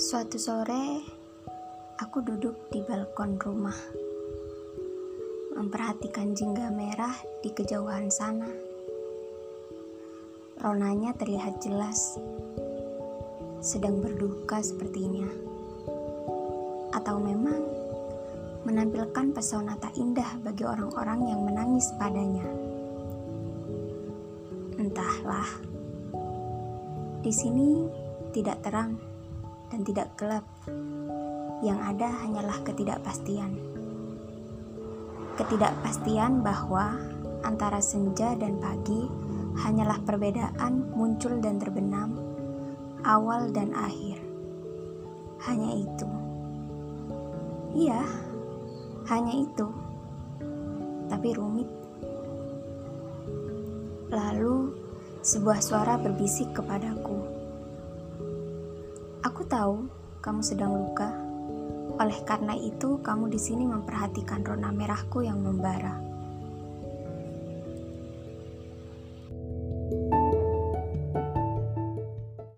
Suatu sore, aku duduk di balkon rumah, memperhatikan jingga merah di kejauhan sana. Ronanya terlihat jelas, sedang berduka sepertinya, atau memang menampilkan pesona tak indah bagi orang-orang yang menangis padanya. Entahlah, di sini tidak terang dan tidak gelap. Yang ada hanyalah ketidakpastian. Ketidakpastian bahwa antara senja dan pagi hanyalah perbedaan muncul dan terbenam, awal dan akhir. Hanya itu. Iya, hanya itu. Tapi rumit. Lalu sebuah suara berbisik kepadaku. Aku tahu kamu sedang luka. Oleh karena itu, kamu di sini memperhatikan rona merahku yang membara.